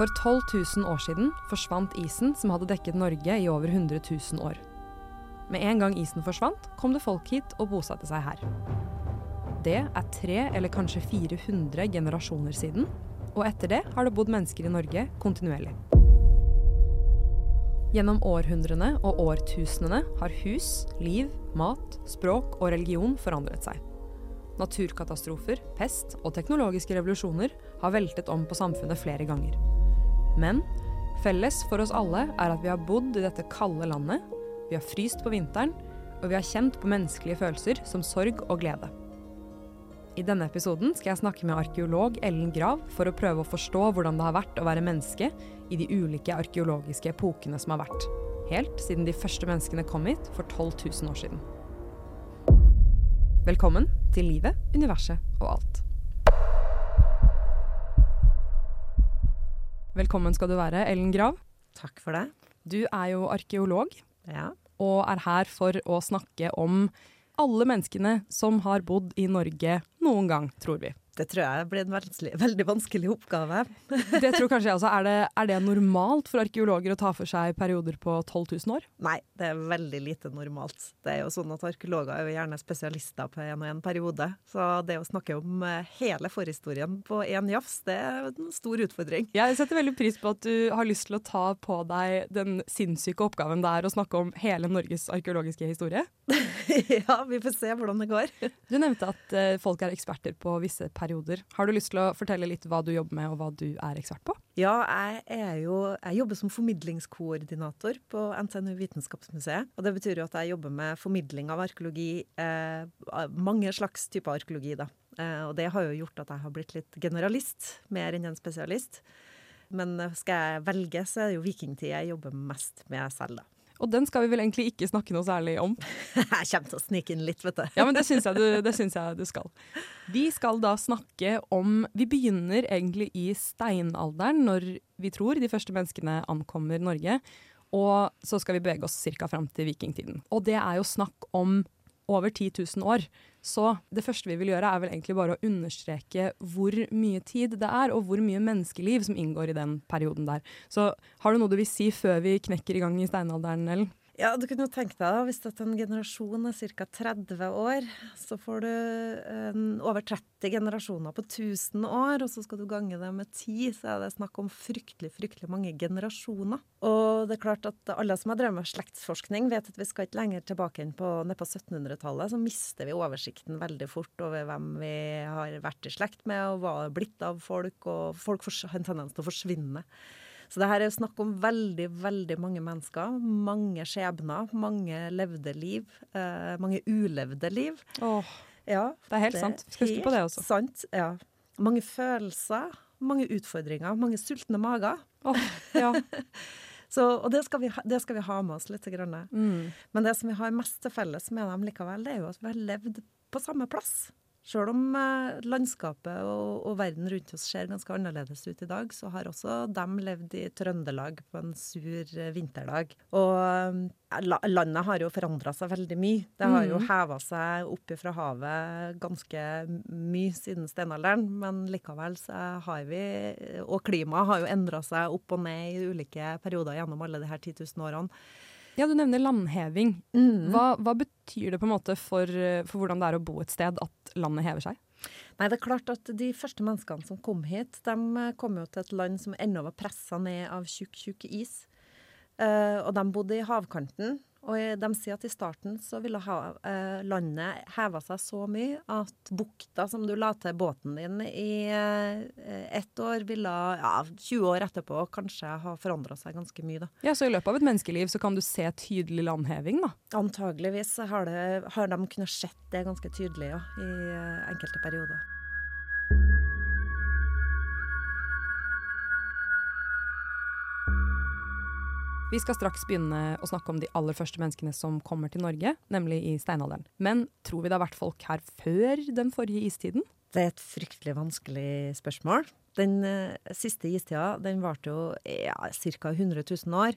For 12 000 år siden forsvant isen som hadde dekket Norge i over 100 000 år. Med en gang isen forsvant, kom det folk hit og bosatte seg her. Det er tre eller kanskje 400 generasjoner siden, og etter det har det bodd mennesker i Norge kontinuerlig. Gjennom århundrene og årtusenene har hus, liv, mat, språk og religion forandret seg. Naturkatastrofer, pest og teknologiske revolusjoner har veltet om på samfunnet flere ganger. Men felles for oss alle er at vi har bodd i dette kalde landet, vi har fryst på vinteren, og vi har kjent på menneskelige følelser som sorg og glede. I denne episoden skal jeg snakke med arkeolog Ellen Grav for å prøve å forstå hvordan det har vært å være menneske i de ulike arkeologiske epokene som har vært. Helt siden de første menneskene kom hit for 12 000 år siden. Velkommen til livet, universet og alt. Velkommen skal du være, Ellen Grav. Takk for det. Du er jo arkeolog Ja. og er her for å snakke om alle menneskene som har bodd i Norge noen gang, tror vi. Det tror jeg blir en veldig, veldig vanskelig oppgave. Det tror kanskje jeg også. Er det, er det normalt for arkeologer å ta for seg perioder på 12 000 år? Nei, det er veldig lite normalt. Det er jo sånn at Arkeologer er jo gjerne spesialister på en og en periode. Så det å snakke om eh, hele forhistorien på én jafs, det er en stor utfordring. Jeg setter veldig pris på at du har lyst til å ta på deg den sinnssyke oppgaven det er å snakke om hele Norges arkeologiske historie. ja, vi får se hvordan det går. Du nevnte at eh, folk er eksperter på visse perioder. Har du lyst til å fortelle litt hva du jobber med og hva du er ekspert på? Ja, jeg, jo, jeg jobber som formidlingskoordinator på NTNU Vitenskapsmuseet. Og det betyr jo at jeg jobber med formidling av arkeologi, eh, mange slags typer arkeologi, da. Eh, og det har jo gjort at jeg har blitt litt generalist, mer enn en spesialist. Men eh, skal jeg velge, så er det jo vikingtid jeg jobber mest med selv, da. Og den skal vi vel egentlig ikke snakke noe særlig om. Jeg kommer til å snike inn litt, vet du. Ja, men det syns jeg, du- det syns jeg du skal. Vi skal da snakke om Vi begynner egentlig i steinalderen, når vi tror de første menneskene ankommer Norge. Og så skal vi bevege oss ca. fram til vikingtiden. Og det er jo snakk om over 10 000 år. Så det første vi vil gjøre, er vel egentlig bare å understreke hvor mye tid det er, og hvor mye menneskeliv som inngår i den perioden der. Så har du noe du vil si før vi knekker i gang i steinalderen, Ellen? Ja, du kunne jo tenke deg da, hvis at en generasjon er ca. 30 år, så får du en, over 30 generasjoner på 1000 år, og så skal du gange det med 10, så er det snakk om fryktelig, fryktelig mange generasjoner. Og det er klart at alle som har drevet med slektsforskning, vet at vi skal ikke lenger tilbake enn på, på 1700-tallet, så mister vi oversikten veldig fort over hvem vi har vært i slekt med, og hva er blitt av folk, og folk har en tendens til å forsvinne. Så det her er snakk om veldig, veldig mange mennesker. Mange skjebner, mange levde liv. Eh, mange ulevde liv. Åh, Ja, det er helt sant. Vi skal huske på det også. Sant, ja. Mange følelser, mange utfordringer, mange sultne mager. åh, ja. Så, og det skal, vi, det skal vi ha med oss litt. Mm. Men det som vi har mest til felles med dem likevel, det er jo at vi har levd på samme plass. Sjøl om eh, landskapet og, og verden rundt oss ser ganske annerledes ut i dag, så har også dem levd i Trøndelag på en sur eh, vinterdag. Og eh, la, landet har jo forandra seg veldig mye. Det har jo Mhm. heva seg opp fra havet ganske mye siden steinalderen, men likevel så har vi Og klimaet har jo endra seg opp og ned i ulike perioder gjennom alle de her 10 000 årene. Ja, du nevner landheving. Mm. Hva, hva betyr det på en måte for, for hvordan det er å bo et sted at landet hever seg? Nei, det er klart at De første menneskene som kom hit, de eh, kom jo til et land som ennå var pressa ned av tjukk, tjukk is. Uh, og de bodde i havkanten. Og de sier at i starten så ville ha, eh, landet heva seg så mye at bukta som du la til båten din i eh, ett år, ville ja, 20 år etterpå kanskje ha forandra seg ganske mye. da. Ja, Så i løpet av et menneskeliv så kan du se tydelig landheving, da. Antageligvis har, det, har de kunnet sett det ganske tydelig ja, i eh, enkelte perioder. Vi skal straks begynne å snakke om de aller første menneskene som kommer til Norge, nemlig i steinalderen. Men tror vi det har vært folk her før den forrige istiden? Det er et fryktelig vanskelig spørsmål. Den uh, siste istida den varte jo ja, ca. 100 000 år.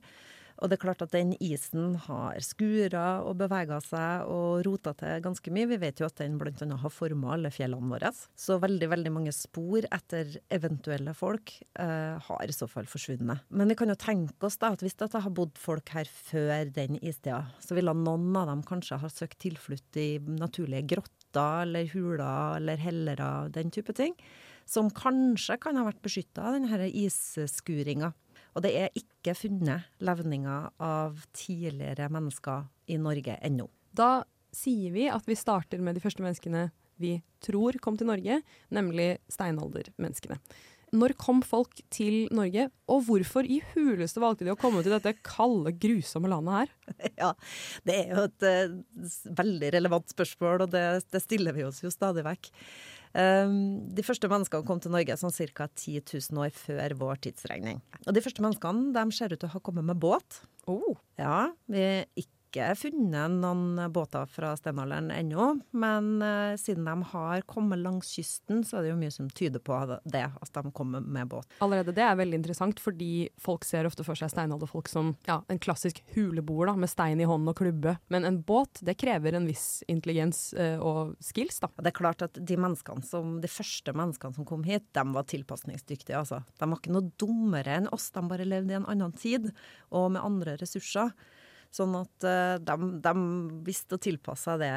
Og det er klart at den isen har skura og bevega seg og rota til ganske mye. Vi vet jo at den bl.a. har forma alle fjellene våre. Så veldig, veldig mange spor etter eventuelle folk eh, har i så fall forsvunnet. Men vi kan jo tenke oss da at hvis det har bodd folk her før den istida, så ville noen av dem kanskje ha søkt tilflukt i naturlige grotter eller huler eller hellere, den type ting. Som kanskje kan ha vært beskytta av denne isskuringa. Og det er ikke funnet levninger av tidligere mennesker i Norge ennå. Da sier vi at vi starter med de første menneskene vi tror kom til Norge, nemlig steinaldermenneskene. Når kom folk til Norge, og hvorfor i huleste valgte de å komme til dette kalde, grusomme landet her? Ja, det er jo et uh, veldig relevant spørsmål, og det, det stiller vi oss jo stadig vekk. Um, de første menneskene kom til Norge sånn ca. 10 000 år før vår tidsregning. Og de første menneskene de ser ut til å ha kommet med båt. Oh. Ja, vi ikke ikke funnet noen båter fra steinalderen ennå, men uh, siden de har kommet langs kysten, så er det jo mye som tyder på det, at de kommer med båt. Allerede det er veldig interessant, fordi folk ser ofte for seg steinalderfolk som ja, en klassisk huleboer da, med stein i hånden og klubbe. Men en båt, det krever en viss intelligens uh, og skills, da. Det er klart at de som, de første menneskene som kom hit, de var tilpasningsdyktige, altså. De var ikke noe dummere enn oss, de bare levde i en annen tid og med andre ressurser. Sånn at de, de, visste å tilpasse det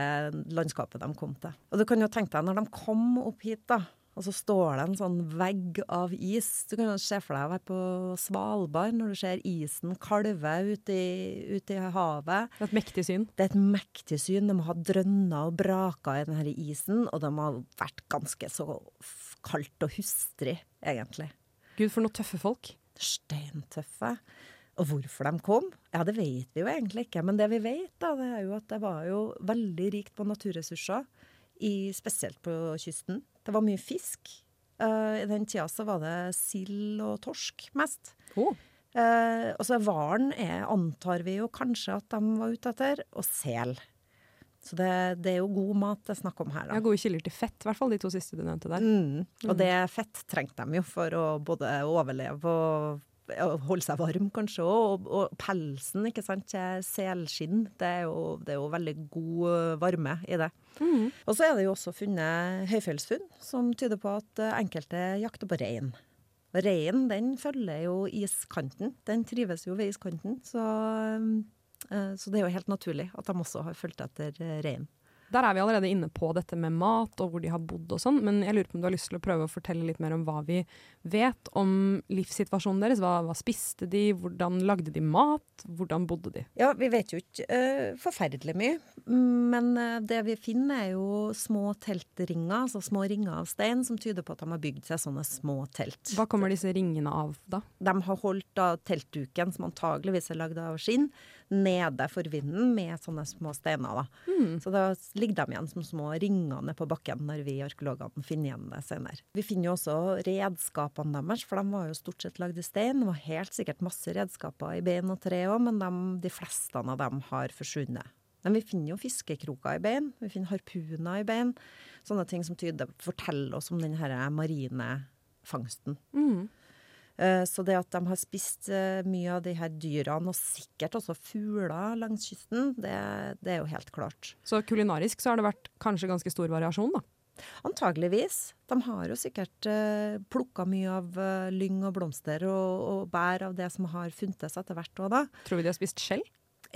landskapet de kom til. Og du kan jo tenke deg, når de kom opp hit, da, og så står det en sånn vegg av is. Du kan jo se for deg å være på Svalbard når du ser isen kalve ute i, ut i havet. Det er et mektig syn. Det er et mektig syn. De har drønna og braka i denne isen, og de har vært ganske så kaldt og hustrig, egentlig. Gud, for noen tøffe folk. Steintøffe. Og hvorfor de kom? Ja, det vet vi jo egentlig ikke. Men det vi vet, da, det er jo at det var jo veldig rikt på naturressurser. I, spesielt på kysten. Det var mye fisk. Uh, I den tida så var det sild og torsk mest. Oh. Uh, og så hvalen antar vi jo kanskje at de var ute etter, og sel. Så det, det, er jo god mat det er snakk om her. da. Ja, Gode kilder til fett, i hvert fall de to siste du nevnte der. Mm. Og mm. det fett trengte de jo for å både overleve og holde seg varm, kanskje òg. Og, og, pelsen, ikke sant, selskinn. Det er, jo, det er jo veldig god varme i det. Mm. Og så er det jo også funnet høyfjellsfunn som tyder på at enkelte jakter på rein. Reinen den følger jo iskanten. Den trives jo ved iskanten. Så, eh, så det er jo helt naturlig at de også har fulgt etter rein. Der er vi allerede inne på dette med mat og hvor de har bodd og sånn, men jeg lurer på om du har lyst til å prøve å fortelle litt mer om hva vi vet om livssituasjonen deres. Hva, hva spiste de, hvordan lagde de mat, hvordan bodde de? Ja, vi vet jo ikke uh, forferdelig mye, men uh, det vi finner er jo små teltringer, altså små ringer av stein, som tyder på at de har bygd seg sånne små telt. Hva kommer disse ringene av, da? De har holdt da teltduken, som antageligvis er lagd av skinn, nede for vinden med sånne små steiner. da. Mm. Så da ligger de igjen som små ringer nede på bakken når vi arkeologene finner igjen det senere. Vi finner jo også redskapene deres, for de var jo stort sett lagd i stein. Det var helt sikkert masse redskaper i bein og tre òg, men de, de fleste av dem har forsvunnet. Men vi finner jo fiskekroker i bein, vi finner harpuner i bein. Sånne ting som tyder, forteller oss om den marine fangsten. Mm. Eh, så det at de har spist eh, mye av de her dyrene, og sikkert også fugler langs kysten, det, det, er jo helt klart. Så kulinarisk så har det vært kanskje ganske stor variasjon, da? Antageligvis. De har jo sikkert eh, plukka mye av uh, lyng og blomster og, og, bær av det som har funtes etter hvert òg, da. Tror vi de har spist skjell?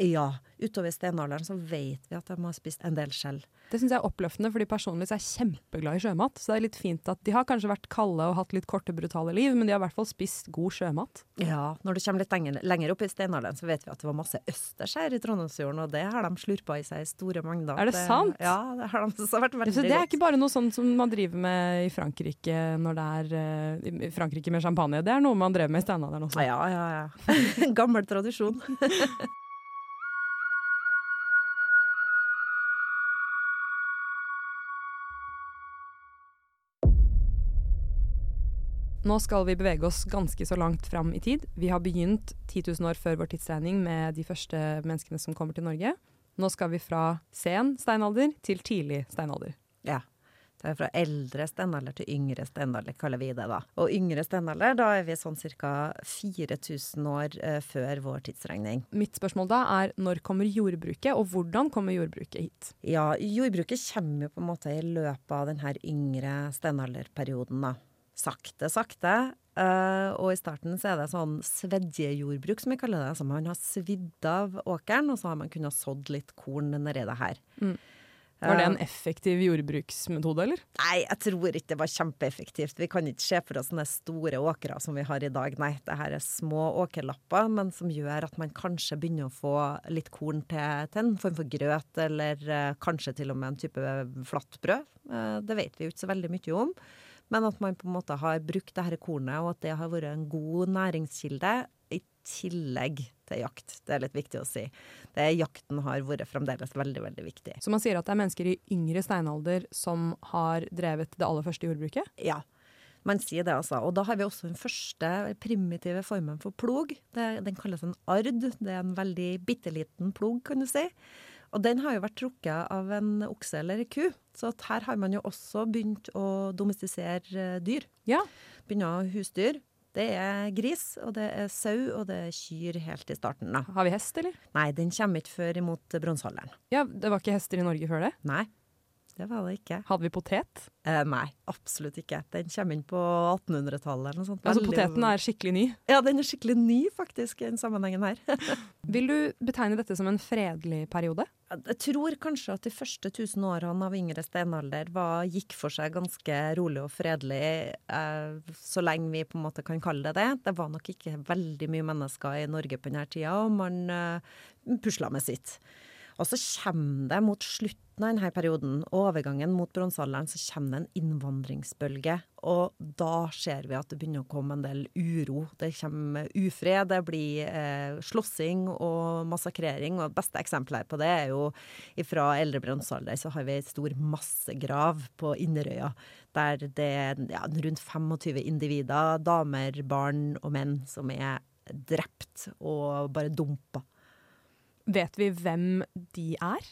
Ja. Utover steinalderen så vet vi at de har spist en del skjell. Det syns jeg er oppløftende, fordi personlig er jeg kjempeglad i sjømat. Så det er litt fint at de har kanskje vært kalde og hatt litt korte, brutale liv, men de har i hvert fall spist god sjømat. Ja, når du kommer litt lenger, lenger opp i steinalderen, så vet vi at det var masse østers her i Trondheimsfjorden, og det har de slurpa i seg i store mengder. Er det, sant? Ja, det har de også vært veldig så Det er ikke bare noe sånt som man driver med i Frankrike når det er uh, i Frankrike med champagne, det er noe man drev med i steinalderen også? Ja, ja, ja. Gammel tradisjon. Nå skal vi bevege oss ganske så langt fram i tid. Vi har begynt 10 000 år før vår tidsregning med de første menneskene som kommer til Norge. Nå skal vi fra sen steinalder til tidlig steinalder. Ja. Det er fra eldre steinalder til yngre steinalder, kaller vi det da. Og yngre steinalder, da er vi sånn ca. 4000 år eh, før vår tidsregning. Mitt spørsmål da er når kommer jordbruket, og hvordan kommer jordbruket hit? Ja, jordbruket kommer jo på en måte i løpet av den her yngre steinalderperioden, da. Sakte, sakte. Uh, og i starten så er det sånn svedjejordbruk, som vi kaller det. Så man har svidd av åkeren, og så har man kunnet sådd litt korn nedi det her. Mm. Var det en effektiv jordbruksmetode, eller? Nei, jeg tror ikke det var kjempeeffektivt. Vi kan ikke se for oss sånne store åkre som vi har i dag. Nei, det her er små åkerlapper, men som gjør at man kanskje begynner å få litt korn til, til en form for grøt, eller uh, kanskje til og med en type flatbrød. Uh, det vet vi jo ikke så veldig mye om. Men at man på en måte har brukt det dette kornet, og at det har vært en god næringskilde i tillegg til jakt. Det er litt viktig å si. Det, jakten har vært fremdeles veldig, veldig viktig. Så man sier at det er mennesker i yngre steinalder som har drevet det aller første jordbruket? Ja. Man sier det, altså. Og da har vi også den første primitive formen for plog. Det, den kalles en ard. Det er en veldig bitte liten plog, kan du si. Og den har jo vært trukket av en okse eller en ku. Så her har man jo også begynt å domestisere dyr. Ja. Begynner husdyr. Det er gris, og det er sau, og det er kyr helt i starten. da. Har vi hest, eller? Nei, den kommer ikke før imot bronsealderen. Ja, Det var ikke hester i Norge før det? Nei, det var det ikke. Hadde vi potet? Eh, nei, absolutt ikke. Den kommer inn på 1800-tallet eller noe sånt. Altså poteten er skikkelig ny? Ja, den er skikkelig ny faktisk i den sammenhengen her. Vil du betegne dette som en fredelig periode? Jeg tror kanskje at de første tusen årene av yngre steinalder var, gikk for seg ganske rolig og fredelig, eh, så lenge vi på en måte kan kalle det det. Det var nok ikke veldig mye mennesker i Norge på denne tida, og man eh, pusla med sitt. Og så kommer det mot slutten av denne perioden, overgangen mot bronsealderen, så kommer det en innvandringsbølge. Og da ser vi at det begynner å komme en del uro. Det kommer ufred, det blir eh, slåssing og massakrering. Og det beste eksempelet på det er jo fra eldre bronsealder så har vi en stor massegrav på Inderøya. Der det er ja, rundt 25 individer, damer, barn og menn, som er drept og bare dumpa. Vet vi hvem de er?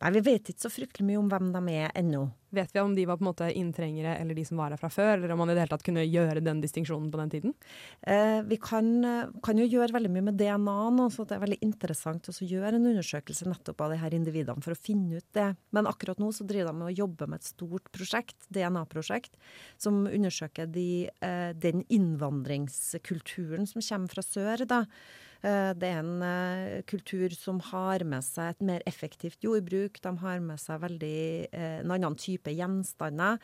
Nei, Vi vet ikke så fryktelig mye om hvem de er ennå. Vet vi om de var på en måte inntrengere eller de som var her fra før, eller om man i det hele tatt kunne gjøre den distinksjonen på den tiden? Eh, vi kan, kan, jo gjøre veldig mye med DNA nå, så det er veldig interessant å gjøre en undersøkelse nettopp av de her individene for å finne ut det. Men akkurat nå så driver de med å jobbe med et stort prosjekt, DNA-prosjekt, som undersøker de, eh, den innvandringskulturen som kommer fra sør. da. Eh, det er en eh, kultur som har med seg et mer effektivt jordbruk. De har med seg veldig eh, en annen type gjenstander.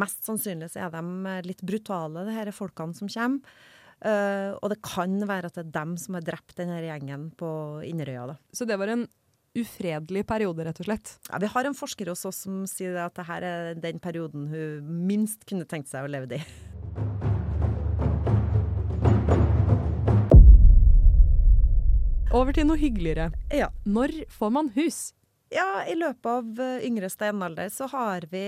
Mest sannsynlig så er de litt brutale, de disse folkene som kommer. og det kan være at det er dem som har drept denne gjengen på Inderøya. Da. Så det var en ufredelig periode, rett og slett? Ja, Vi har en forsker hos oss som sier at dette er den perioden hun minst kunne tenkt seg å leve i. Over til noe hyggeligere. Ja. Når får man hus? Ja, I løpet av uh, yngre steinalder så har vi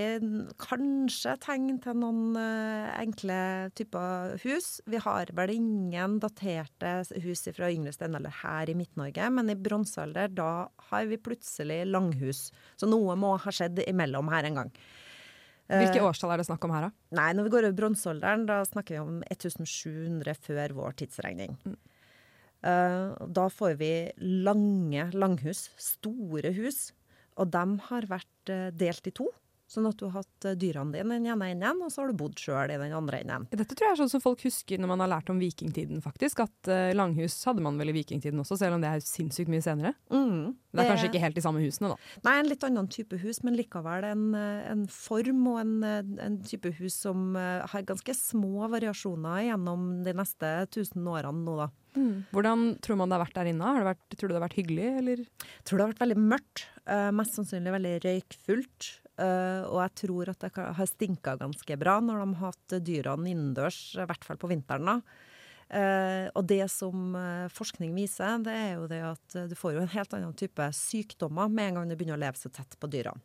kanskje tegn til noen uh, enkle typer hus. Vi har vel ingen daterte hus fra yngre steinalder her i Midt-Norge, men i bronsealder da har vi plutselig langhus. Så noe må ha skjedd imellom her en gang. Hvilke årstall er det snakk om her, da? Nei, Når vi går over bronsealderen, da snakker vi om 1700 før vår tidsregning. Mm. Uh, da får vi lange langhus, store hus, og de har vært uh, delt i to. Sånn at du har hatt eh, dyrene dine i den ene enden, og så har du bodd sjøl i den andre enden. Dette tror jeg er sånn som folk husker når man har lært om vikingtiden, faktisk. At langhus hadde man vel i vikingtiden også, selv om det er sinnssykt mye senere. Mm, det, er kanskje ikke helt de samme husene, da? Nei, en litt annen type hus, men likevel en, en form og en, en, type hus som har ganske små variasjoner gjennom de neste tusen årene nå, da. Mm. Hvordan tror man det har vært der inne? Har vært, tror du det har vært hyggelig, eller? Jeg tror det har vært veldig mørkt. Uh, mest sannsynlig veldig røykfullt. Uh, og jeg tror at det har stinka ganske bra når de har hatt dyrene innendørs, i hvert fall på vinteren. da. Uh, og det som forskning viser, det er jo det at du får jo en helt annen type sykdommer med en gang du begynner å leve så tett på dyrene.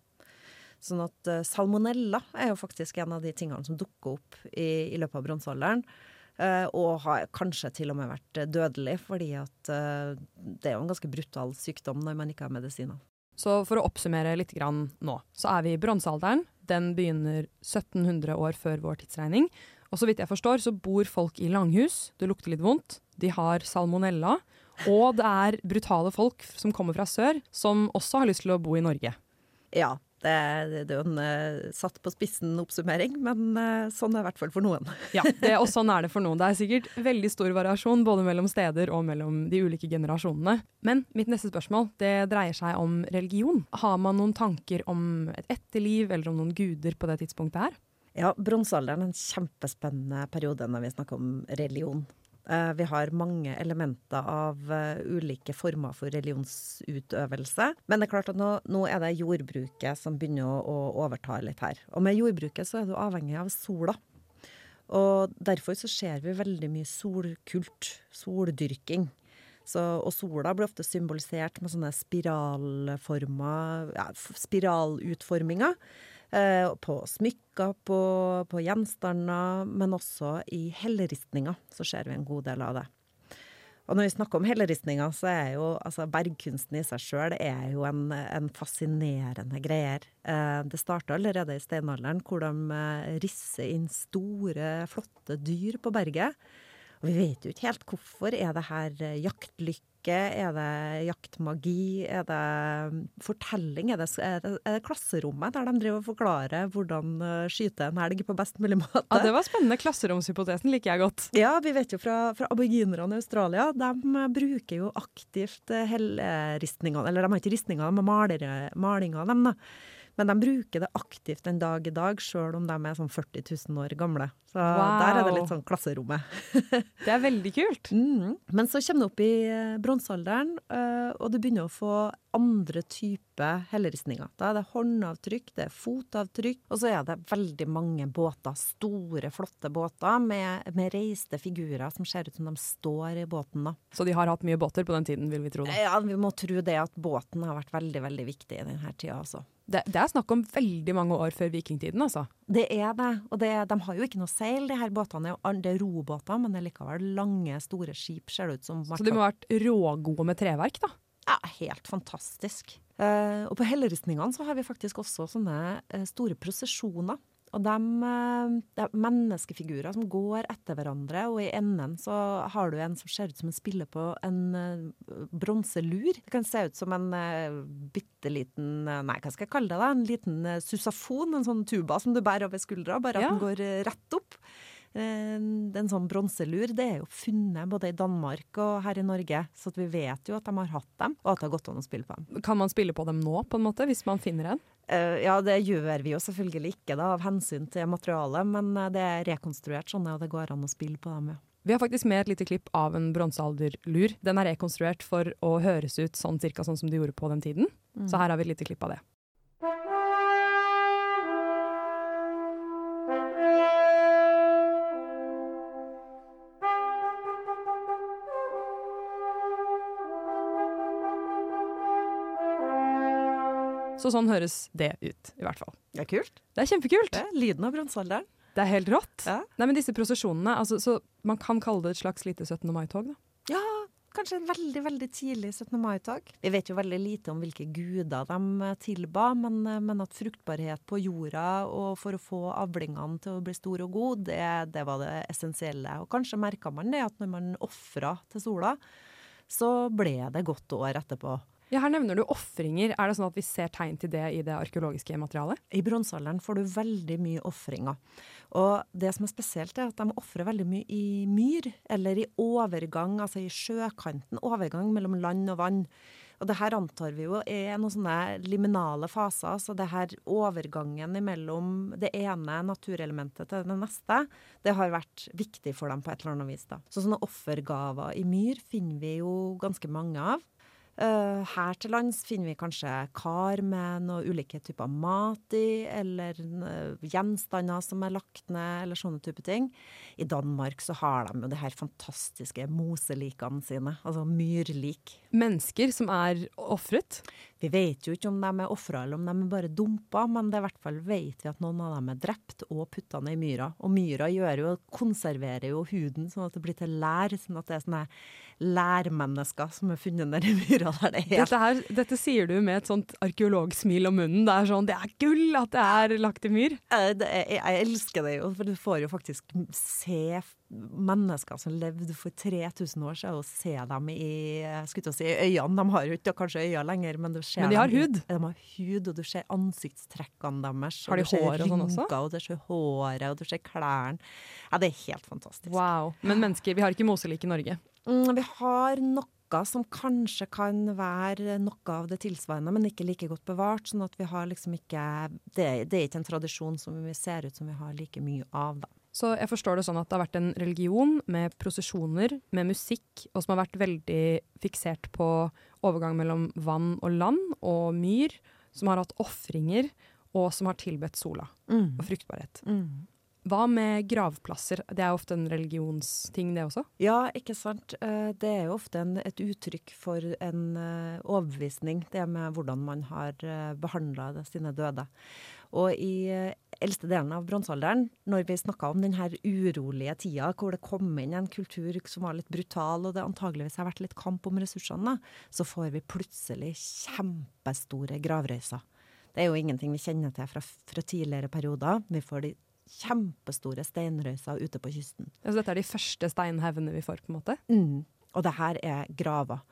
Sånn at salmonella er jo faktisk en av de tingene som dukker opp i, i løpet av bronsealderen. Uh, og har kanskje til og med vært dødelig, fordi at uh, det er jo en ganske brutal sykdom når man ikke har medisiner. Så for å oppsummere litt nå, så er vi i bronsealderen. Den begynner 1700 år før vår tidsregning. Og så vidt jeg forstår, så bor folk i langhus. Det lukter litt vondt. De har salmonella. Og det er brutale folk som kommer fra sør, som også har lyst til å bo i Norge. Ja, det, det, er jo en uh, satt på spissen-oppsummering, men uh, sånn er det i hvert fall for noen. ja, det, og sånn er det for noen. Det er sikkert veldig stor variasjon både mellom steder og mellom de ulike generasjonene. Men mitt neste spørsmål det dreier seg om religion. Har man noen tanker om et etterliv eller om noen guder på det tidspunktet her? Ja, bronsealderen er en kjempespennende periode når vi snakker om religion. Eh, vi har mange elementer av uh, ulike former for religionsutøvelse. Men det er klart at nå, nå er det jordbruket som begynner å, å, overta litt her. Og med jordbruket så er du avhengig av sola. Og derfor så ser vi veldig mye solkult, soldyrking. Så, og sola blir ofte symbolisert med sånne spiralformer, ja, spiralutforminger. Eh, på smykker, på, på, gjenstander, men også i helleristninger så ser vi en god del av det. Og når vi snakker om helleristninger, så er jo altså bergkunsten i seg sjøl en, en, fascinerende greier. Eh, det starta allerede i steinalderen, hvor de eh, risser inn store, flotte dyr på berget. Og vi vet jo ikke helt hvorfor. Er det her jaktlykke? Er det jaktmagi? Er det mm, fortelling? Er det, er det, er det klasserommet der de driver og forklarer hvordan uh, skyte en helg på best mulig måte? Ja, Det var spennende. Klasseromshypotesen liker jeg godt. Ja, vi vet jo fra, fra aboriginerne i Australia. De uh, bruker jo aktivt uh, helleristningene. Eller de har ikke ristninger, de har malinger. dem. da. Men de bruker det aktivt en dag i dag, sjøl om de er sånn 40 000 år gamle. Så wow. der er det litt sånn klasserommet. det er veldig kult. Mm. Men så kommer du opp i eh, bronsealderen, eh, og du begynner å få andre typer helleristninger. Da er det håndavtrykk, det er fotavtrykk, og så er det veldig mange båter. Store, flotte båter med, med reiste figurer som ser ut som de står i båten. da. Så de har hatt mye båter på den tiden, vil vi tro? Da. Ja, vi må tro det at båten har vært veldig, veldig viktig i denne tida også. Det, det, er snakk om veldig mange år før vikingtiden, altså. Det er det. Og det, de har jo ikke noe seil, de her båtene. Det er robåter, men det er likevel lange, store skip, ser det ut som. Så de må ha vært rågode med treverk, da? Ja, helt fantastisk. Uh, og på helleristningene så har vi faktisk også sånne uh, store prosesjoner. Og de, det er menneskefigurer som går etter hverandre, og i enden så har du en som ser ut som en spiller på en uh, bronselur. Det kan se ut som en uh, bitte liten Nei, hva skal jeg kalle det? da? En liten susafon, en sånn tuba som du bærer over skuldra, bare at ja. den går rett opp. En sånn bronselur det er jo funnet både i Danmark og her i Norge, så vi vet jo at de har hatt dem, og at det har gått an å spille på dem. Kan man spille på dem nå, på en måte, hvis man finner en? Uh, ja, det gjør vi jo selvfølgelig ikke da, av hensyn til materialet, men eh, det er rekonstruert sånn, og det går an å spille på dem, ja. Vi har faktisk med et lite klipp av en bronsealderlur. Den er rekonstruert for å høres ut sånn cirka sånn som de gjorde på den tiden. Mm. Så her har vi et lite klipp av det. Så sånn høres det ut, i hvert fall. Det er kult. Det er kjempekult. Det er lyden av bronsealderen. Det er helt rått. Ja. Nei, men disse prosesjonene, altså, så man kan kalle det et slags lite 17. mai-tog, da? Ja, kanskje en veldig veldig tidlig 17. mai-tog. Vi vet jo veldig lite om hvilke guder de eh, tilba, men, eh, men, at fruktbarhet på jorda og for å få avlingene til å bli store og gode, det, det var det essensielle. Og kanskje merka man det at når man ofra til sola, så ble det godt år etterpå. Ja, her nevner du ofringer. Er det sånn at vi ser tegn til det i det arkeologiske materialet? I bronsealderen får du veldig mye ofringer. Og det som er spesielt, er at de ofrer veldig mye i myr, eller i overgang, altså i sjøkanten. Overgang mellom land og vann. Og det her antar vi jo er noen sånne liminale faser. Så det her overgangen mellom det ene naturelementet til det neste, det har vært viktig for dem på et eller annet vis. da. Så sånne offergaver i myr finner vi jo ganske mange av. Uh, her til lands finner vi kanskje kar med noen ulike typer mat i, eller uh, gjenstander som er lagt ned, eller sånne type ting. I Danmark så har de jo de her fantastiske moselikene sine, altså myrlik. Mennesker som er ofret? Vi vet jo ikke om de er ofra eller om de er bare dumpa, men det er i hvert fall vet vi at noen av dem er drept og putta ned i myra. Og myra gjør jo, konserverer jo huden sånn at det blir til lær, sånn at det er sånne lærmennesker som er funnet nedi i myra der det er Dette, her, dette sier du med et sånt arkeologsmil om munnen. Det er sånn, det er gull at det er lagt i myr. Eh, det er, jeg elsker det jo, for du får jo faktisk se mennesker som levde for 3000 år siden, og se dem i skulle si, øynene. De har jo ikke kanskje øyne lenger, men du ser Men de har hud. De har hud, og du ser ansiktstrekkene deres. Har de hår og sånn også? Og du ser håret, og du ser klærne. Ja, det er helt fantastisk. Wow. Men mennesker, vi har ikke moselik i Norge. Mm, vi har noe som kanskje kan være noe av det tilsvarende, men ikke like godt bevart. sånn at vi har liksom ikke Det, det er ikke en tradisjon som vi ser ut som vi har like mye av, da. Så jeg forstår det sånn at det har vært en religion med prosesjoner, med musikk, og som har vært veldig fiksert på overgang mellom vann og land og myr, som har hatt ofringer, og som har tilbedt sola Mm. og fruktbarhet. Mm. Hva med gravplasser? Det er ofte en religionsting, det også? Ja, ikke sant. Eh, Det er jo ofte en, et uttrykk for en eh, overbevisning, det med hvordan man har behandla sine døde. Og i eh, eldste delen av bronsealderen, når vi snakka om den her urolige tida, hvor det kom inn en kultur som var litt brutal, og det antageligvis har vært litt kamp om ressursene, så får vi plutselig kjempestore gravrøyser. Det er jo ingenting vi kjenner til fra, fra tidligere perioder. Vi får de kjempestore steinrøyser ute på kysten. Altså, dette er de første steinhaugene vi får, på en måte? Mm. Og det her er graver.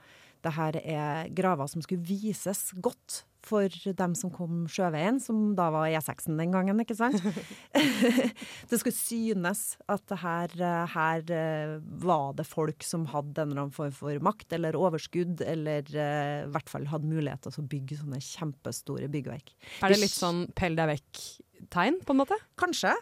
Det her er graver som skulle vises godt for dem som kom sjøveien, som da var E6-en den gangen, ikke sant? det skulle synes at det her, her eh, var det folk som hadde en eller annen form for makt eller overskudd, eller eh, i hvert fall hadde mulighet til å bygge sånne kjempestore byggverk. Er det litt sånn pell deg vekk-tegn, på en måte? Kanskje.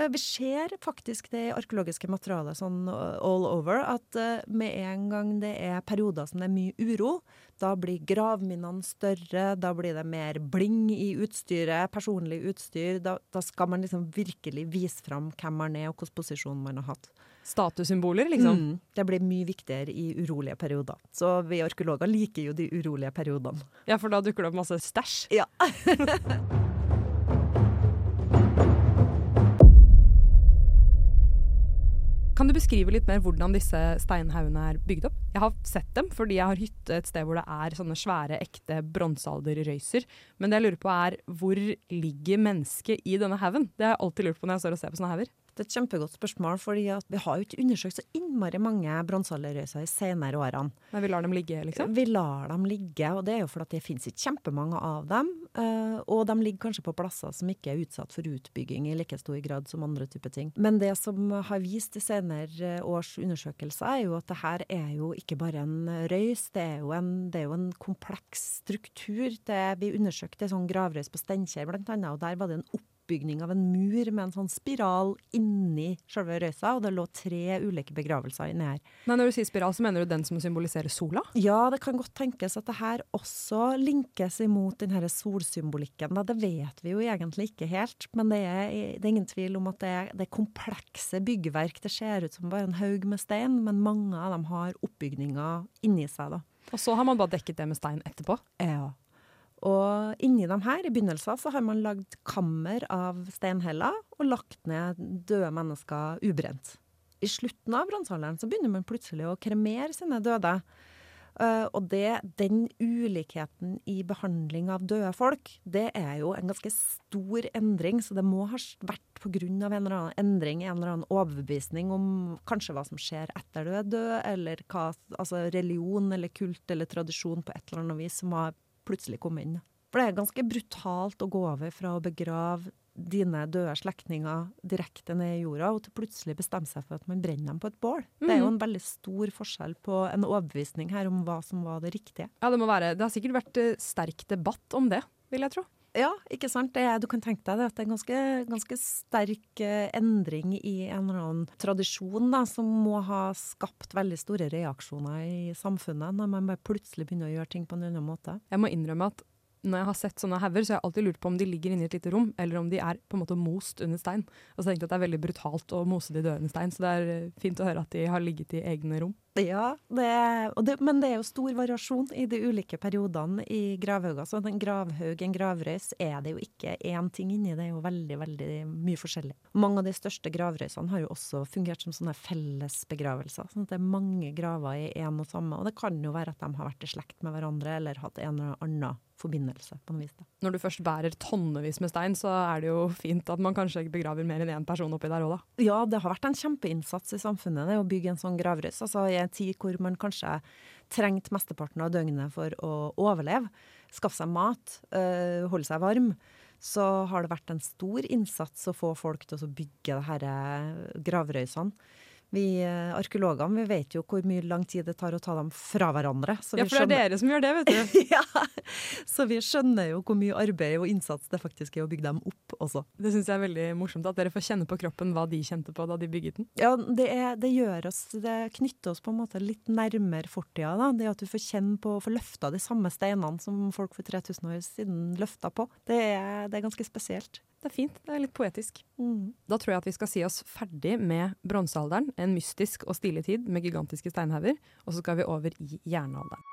Eh, Vi ser faktisk det i arkeologiske materialet sånn uh, all over, at eh, med en gang det er perioder som det er mye uro, da blir gravminnene større, da blir det mer bling i utstyret, personlig utstyr. Da, da skal man liksom virkelig vise fram hvem man er og hvilken posisjon man har hatt. Statussymboler, liksom? Mm. Det blir mye viktigere i urolige perioder. Så vi arkeologer liker jo de urolige periodene. Ja, for da dukker det opp masse stæsj. Ja. Kan du beskrive litt mer hvordan disse steinhaugene er bygd opp? Jeg har sett dem fordi jeg har hytte et sted hvor det er sånne svære, ekte bronsealderrøyser. Men det jeg lurer på er, hvor ligger mennesket i denne haugen? Det har jeg alltid lurt på når jeg står og ser på sånne hauger. Det er et kjempegodt spørsmål, fordi at vi har jo ikke undersøkt så innmari mange bronsealderrøyser i senere årene. Men vi lar dem ligge, liksom? Vi lar dem ligge, og det er jo fordi det finnes ikke kjempemange av dem. eh, Og de ligger kanskje på plasser som ikke er utsatt for utbygging i like stor grad som andre typer ting. Men det som har vist i senere års undersøkelser, er jo at det her er jo ikke bare en røys, det er jo en, det er jo en kompleks struktur. Det, vi undersøkte en sånn gravrøys på Steinkjer blant annet, og der var det en oppbygning av en mur med en sånn spiral inni selve røysa, og det lå tre ulike begravelser inni her. Nei, når du sier spiral, så mener du den som symboliserer sola? Ja, det kan godt tenkes at det her også linkes imot den denne solsymbolikken. Da. Det vet vi jo egentlig ikke helt, men det er, det er ingen tvil om at det er, det er komplekse byggverk. Det ser ut som bare en haug med stein, men mange av dem har oppbygninger inni seg. da. Og så har man bare dekket det med stein etterpå. Ja. Og inni dem her, i begynnelsen, så har man lagd kammer av steinheller og lagt ned døde mennesker ubrent. I slutten av bronsealderen så begynner man plutselig å kremere sine døde. Uh, og det, den ulikheten i behandling av døde folk, det er jo en ganske stor endring. Så det må ha vært pga. en eller annen endring, en eller annen overbevisning om kanskje hva som skjer etter du er død, eller hva, altså religion eller kult eller tradisjon på et eller annet vis som har plutselig kom inn. For det er ganske brutalt å gå over fra å begrave dine døde slektninger direkte ned i jorda, og til plutselig bestemme seg for at man brenner dem på et bål. Det er jo en veldig stor forskjell på en overbevisning her om hva som var det riktige. Ja, det må være. Det har sikkert vært eh, sterk debatt om det, vil jeg tro. Ja, ikke sant? Det du kan tenke deg det, at det er en ganske, ganske sterk eh, endring i en eller annen tradisjon da, som må ha skapt veldig store reaksjoner i samfunnet, når man bare plutselig begynner å gjøre ting på en annen måte. Jeg må innrømme at når jeg har sett sånne hauger, så har jeg alltid lurt på om de ligger inne i et lite rom, eller om de er på en måte most under stein. Og så tenkte jeg at det er veldig brutalt å mose de døde under stein, så det er eh, fint å høre at de har ligget i egne rom. Ja, det, det, men det er jo stor variasjon i de ulike periodene i gravhauger. Så en gravhaug, en gravrøys, er det jo ikke én ting inni. Det er jo veldig, veldig mye forskjellig. Mange av de største gravrøysene har jo også fungert som sånne fellesbegravelser. Sånn at det er mange graver i én og samme. Og det kan jo være at de har vært i slekt med hverandre eller hatt en eller annen forbindelse. på noe vis. Da. Når du først bærer tonnevis med stein, så er det jo fint at man kanskje begraver mer enn én person oppi der òg, da. Ja, det har vært en kjempeinnsats i samfunnet det å bygge en sånn gravrøys. Altså en tid hvor man kanskje trengte mesteparten av døgnet for å overleve, skaffe seg mat, øh, holde seg varm. Så har det vært en stor innsats å få folk til å bygge disse gravrøysene. Vi eh, arkeologene vi vet jo hvor mye lang tid det tar å ta dem fra hverandre. ja, for det er dere som gjør det, vet du. ja, Så vi skjønner jo hvor mye arbeid og innsats det faktisk er å bygge dem opp også. Det syns jeg er veldig morsomt, at dere får kjenne på kroppen hva de kjente på da de bygget den. Ja, det, er, det gjør oss, det knytter oss på en måte litt nærmere fortida. da. Det at du får kjenne på, får løfta de samme steinene som folk for 3000 år siden løfta på. Det er, det er ganske spesielt. Det er fint. Det er litt poetisk. Mm. Da tror jeg at vi skal si oss ferdig med bronsealderen, en mystisk og stilig tid med gigantiske steinhauger, og så skal vi over i jernalderen.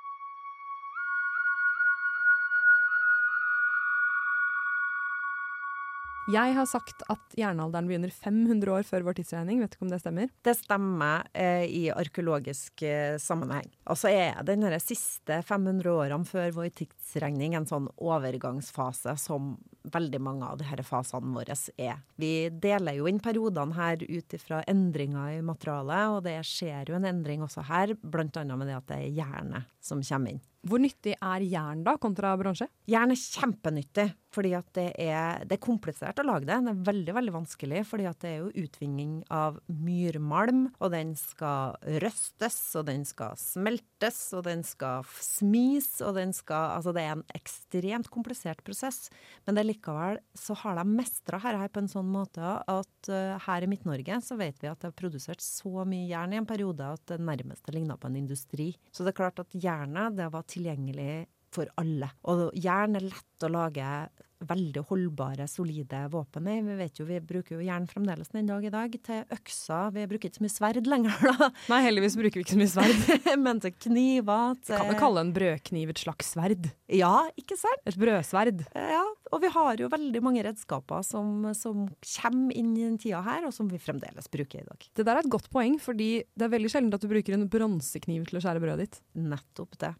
Jeg har sagt at jernalderen begynner 500 år før vår tidsregning. Vet du ikke om det stemmer? Det stemmer eh, i arkeologisk eh, sammenheng. Og så er den siste 500 årene før vår tidsregning en sånn overgangsfase som veldig mange av disse fasene våre er. Vi deler jo inn periodene her ut ifra endringer i materialet, og det skjer jo en endring også her, bl.a. med det at det er jernet som kommer inn. Hvor nyttig er jern da, kontra bronse? Jern er kjempenyttig, fordi det er, det er, komplisert å lage det. Det er veldig veldig vanskelig, fordi det er jo utvinning av myrmalm. Og den skal røstes, og den skal smeltes, og den skal smis, og den skal Altså det er en ekstremt komplisert prosess. Men det likevel så har de mestra dette på en sånn måte at uh, her i Midt-Norge så vet vi at det er produsert så mye jern i en periode at det nærmest ligna på en industri. Så det er klart at jernet det var tilgjengelig for alle. Og jern er lett å lage veldig holdbare, solide våpen i. Vi vet jo, vi bruker jo jern fremdeles den dag i dag til økser. Vi bruker ikke så mye sverd lenger, da. Nei, heldigvis bruker vi ikke så mye sverd. Men til kniver til Kan vi kalle en brødkniv et slags sverd? Ja, ikke sant? Et brødsverd. Ja, og vi har jo veldig mange redskaper som, som kommer inn i den tida her, og som vi fremdeles bruker i dag. Det der er et godt poeng, fordi det er veldig sjelden at du bruker en bronsekniv til å skjære brødet ditt. Nettopp det.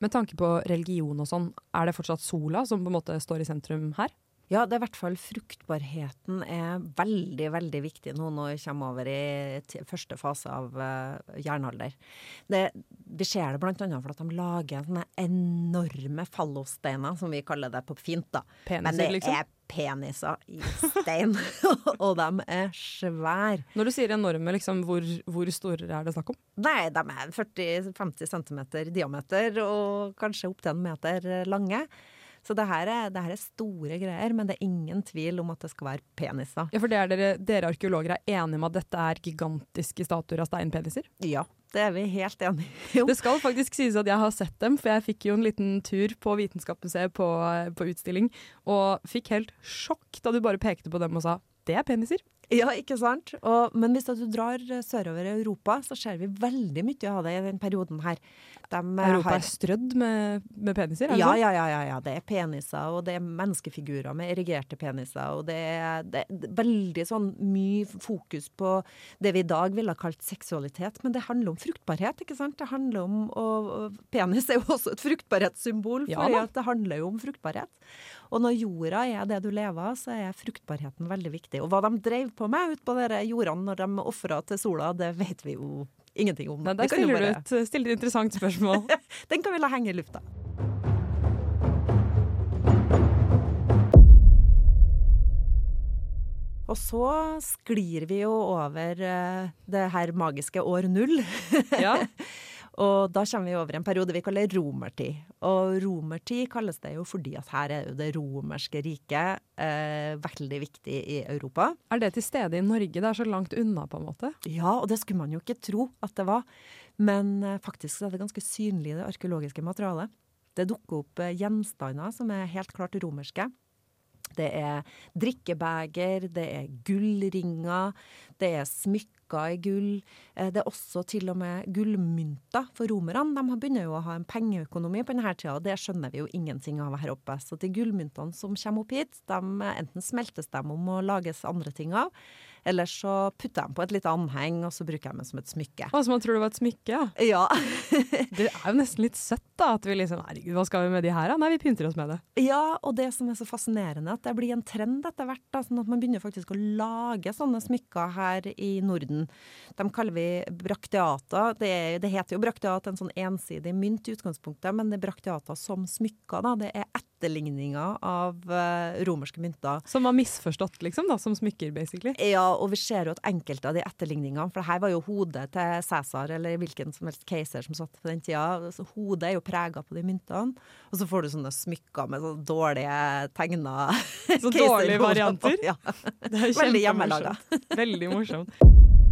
Med tanke på religion og sånn, er det fortsatt sola som på en måte står i sentrum her? Ja, det er i hvert fall fruktbarheten er veldig, veldig viktig nå når vi kommer over i første fase av uh, jernalder. Det, vi ser det annet for at de lager sånne enorme fallossteiner, som vi kaller det på fint, da. Peniser, Men det liksom? er peniser i stein, og de er svære. Når du sier enorme, liksom, hvor, hvor, store er det snakk om? Nei, de er 40-50 cm diameter og kanskje opptil en meter lange. Så det her, er, det her, er, store greier, men det er ingen tvil om at det skal være peniser. Ja, For er dere, dere, arkeologer er enige med at dette er gigantiske statuer av steinpeniser? Ja, det er vi helt enige om. Det skal faktisk sies at jeg har sett dem, for jeg fikk jo en liten tur på Vitenskapsmuseet på, på utstilling, og fikk helt sjokk da du bare pekte på dem og sa det er peniser. Ja, ikke sant? Og, men hvis du drar sørover i Europa, så ser vi veldig mye av det i den perioden her. De Europa har, er strødd med, med peniser? Ja, ja, ja, ja, ja, Det er peniser, og det er menneskefigurer med erigerte peniser. Og det er, det er veldig sånn mye fokus på det vi i dag ville ha kalt seksualitet. Men det handler om fruktbarhet, ikke sant? Det handler om, og Penis er jo også et fruktbarhetssymbol, for ja, det handler jo om fruktbarhet. Og når jorda er det du lever av, så er fruktbarheten veldig viktig. Og hva de drev på meg ute på disse jordene når de ofra til sola, det vet vi jo ingenting om. Nei, der stiller du et, stiller interessant spørsmål. Den kan vi la henge i lufta. Og så sklir vi jo over uh, det her magiske år null. ja. Og da kommer vi over en periode vi kaller romertid. Og romertid kalles det jo fordi at her er jo det romerske riket eh, veldig viktig i Europa. Er det til stede i Norge? Det er så langt unna, på en måte? Ja, og det skulle man jo ikke tro at det var. Men eh, faktisk er det ganske synlig i det arkeologiske materialet. Det dukker opp eh, gjenstander som er helt klart romerske. Det er drikkebeger, det er gullringer, det er smykker i gull. Eh, det er også til og med gullmynter. For romerne de begynner jo å ha en pengeøkonomi på denne tida, og det skjønner vi jo ingenting av her oppe. Så de gullmyntene som kommer opp hit, de enten smeltes de om og lages andre ting av, eller så putter jeg dem på et lite anheng, og så bruker jeg dem som et smykke. Altså man tror det var et smykke, ja. Ja. Det er jo nesten litt søtt, da. At vi liksom Herregud, hva skal vi med de her, da? Nei, vi pynter oss med det. ja, og det som er så fascinerende, at det blir en trend etter hvert. Da, sånn at man begynner faktisk å lage sånne smykker her i Norden. De kaller vi brakteata. Det, det heter jo brakteat, en sånn ensidig mynt i utgangspunktet, men det er brakteata som smykker. da. Det er etterligninger av eh, romerske mynter. Som var misforstått, liksom, da, som smykker, basically. Ja, og vi ser jo at enkelte av de etterligningene For det her var jo hodet til Cæsar eller hvilken som helst keiser som satt på den tida. Så hodet er jo prega på de myntene. Og så får du sånne smykker med sånne dårlige tegna Så dårlige varianter. Ja. Det er Veldig hjemmelaga. Veldig morsomt.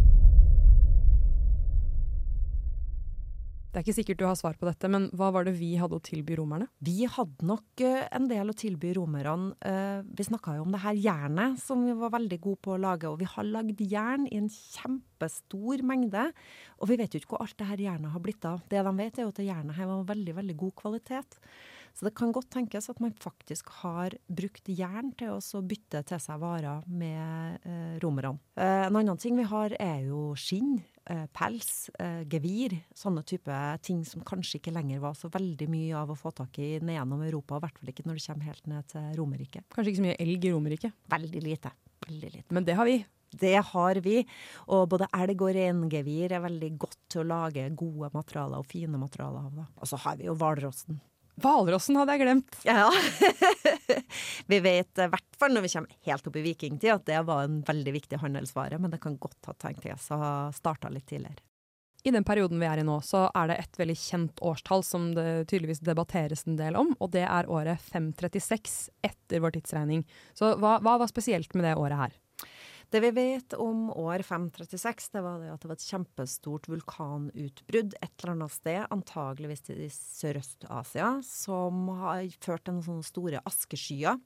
Det er ikke sikkert du har svar på dette, men hva var det vi hadde å tilby romerne? Vi hadde nok eh, en del å tilby romerne. Eh, vi snakka jo om det her jernet som vi var veldig gode på å lage. Og vi har lagd jern i en kjempestor mengde. Og vi vet jo ikke hvor alt det her jernet har blitt av. Det de vet, er jo at det jernet her var veldig, veldig god kvalitet. Så det kan godt tenkes at man faktisk har brukt jern til å bytte til seg varer med eh, romerne. En annen ting vi har er jo skinn, pels, eh, gevir. Sånne type ting som kanskje ikke lenger var så veldig mye av å få tak i ned gjennom Europa. I hvert fall ikke når det kommer helt ned til Romerike. Kanskje ikke så mye elg i Romerike? Veldig lite. Veldig lite. men det har vi. Det har vi. Og både elg og reingevir er veldig godt til å lage gode materialer og fine materialer av. Og så har vi jo hvalrossen. Hvalrossen hadde jeg glemt. Ja. vi vet i hvert fall når vi kommer helt opp i vikingtid at det var en veldig viktig handelsvare, men det kan godt ha tenkt å ha starta litt tidligere. I den perioden vi er i nå, så er det et veldig kjent årstall som det tydeligvis debatteres en del om, og det er året 536 etter vår tidsregning. Så hva, hva var spesielt med det året her? Det vi vet om år 536, det var det at det var et kjempestort vulkanutbrudd et eller annet sted, antageligvis i Sørøst-Asia, som har ført til sånne store askeskyer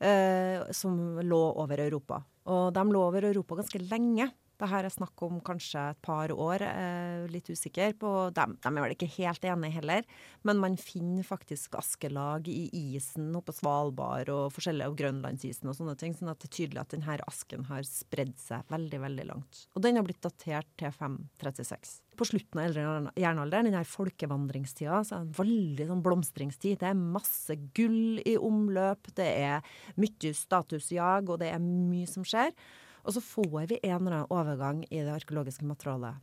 eh, som lå over Europa. Og de lå over Europa ganske lenge. Det her er snakk om kanskje et par år, eh, litt usikker på. dem. de er vel ikke helt enige heller, men man finner faktisk askelag i isen oppe på Svalbard og forskjellige av Grønlandsisen og sånne ting, sånn at det er tydelig at denne asken har spredd seg veldig, veldig langt. Og den har blitt datert til 536. På slutten av eldre denne folkevandringstida, så er det en veldig sånn blomstringstid. Det er masse gull i omløp, det er mye statusjag, og det er mye som skjer. Og så får vi en eller annen overgang i det arkeologiske materialet.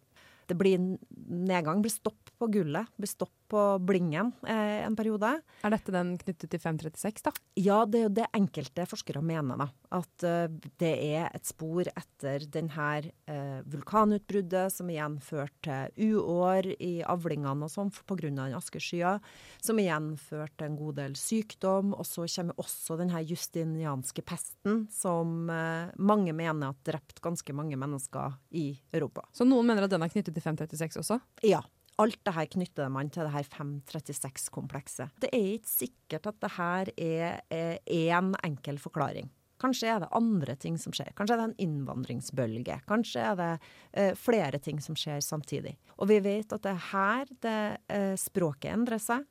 Det blir nedgang, blir stopp på gullet, blir stopp på blingen eh, en periode. Er dette den knyttet til 536, da? Ja, det er jo det enkelte forskere mener, da. At uh, det er et spor etter denne uh, vulkanutbruddet, som igjen førte til uår i avlingene og sånn pga. den askeskya, som igjen førte til en god del sykdom. Og så kommer også denne justinianske pesten, som uh, mange mener har drept ganske mange mennesker i Europa. Så noen mener at den er knyttet til 536 også? Ja. Alt det her knytter man til det her 536-komplekset. Det er ikke sikkert at det her er én enkel forklaring. Kanskje er det andre ting som skjer. Kanskje er det en innvandringsbølge. Kanskje er det eh, flere ting som skjer samtidig. Og vi vet at det er her det eh, språket endrer seg.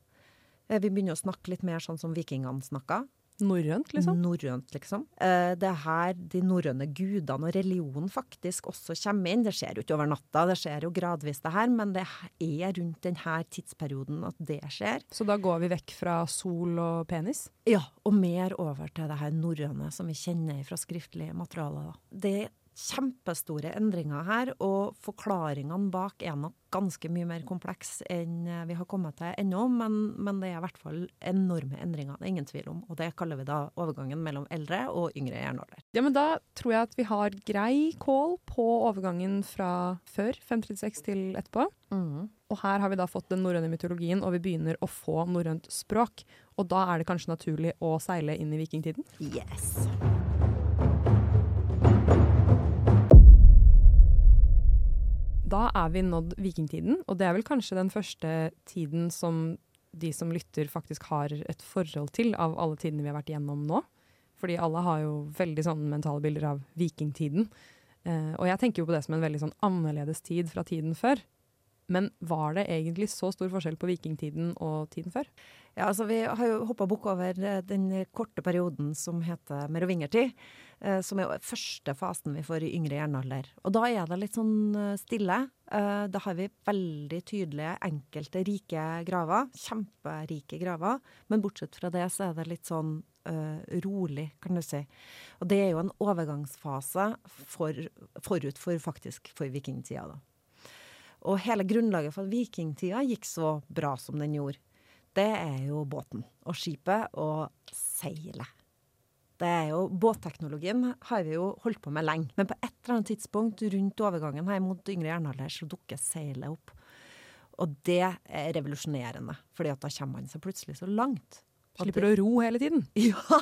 Eh, vi begynner å snakke litt mer sånn som vikingene snakka. Norrønt, liksom? Norrønt, liksom. Eh, det er her de norrøne gudene og religionen faktisk også kommer inn. Det skjer jo ikke over natta, det skjer jo gradvis det her, men det er rundt denne tidsperioden at det skjer. Så da går vi vekk fra sol og penis? Ja, og mer over til det her norrøne som vi kjenner fra skriftlige materialer. Det kjempestore endringer her, og forklaringene bak er nok ganske mye mer kompleks enn vi har kommet til ennå, men, men, det er i hvert fall enorme endringer, det er ingen tvil om. Og det kaller vi da overgangen mellom eldre og yngre jernalder. Ja, men da tror jeg at vi har grei kål på overgangen fra før 536 til etterpå. Mm. Og her har vi da fått den norrøne mytologien, og vi begynner å få norrønt språk. Og da er det kanskje naturlig å seile inn i vikingtiden? Yes. Da er vi nådd vikingtiden, og det er vel kanskje den første tiden som de som lytter faktisk har et forhold til av alle tidene vi har vært igjennom nå. Fordi alle har jo veldig sånne mentale bilder av vikingtiden. Eh, og jeg tenker jo på det som en veldig sånn annerledes tid fra tiden før. Men var det egentlig så stor forskjell på vikingtiden og tiden før? Ja, altså Vi har jo hoppa bukk over eh, den korte perioden som heter merovingertid. Eh, som er første fasen vi får i yngre jernalder. Og da er det litt sånn eh, stille. Da har vi veldig tydelige enkelte rike graver. Kjemperike graver. Men bortsett fra det så er det litt sånn uh, rolig, kan du si. Og det er jo en overgangsfase for, forut for faktisk for vikingtida, da. Og hele grunnlaget for at vikingtida gikk så bra som den gjorde, det er jo båten og skipet og seilet. Det er jo, Båtteknologien har vi jo holdt på med lenge, men på et eller annet tidspunkt rundt overgangen her mot yngre jernalder, så dukker seilet opp. Og det er revolusjonerende, fordi at da kommer man seg plutselig så langt. Slipper du å ro hele tiden? Ja!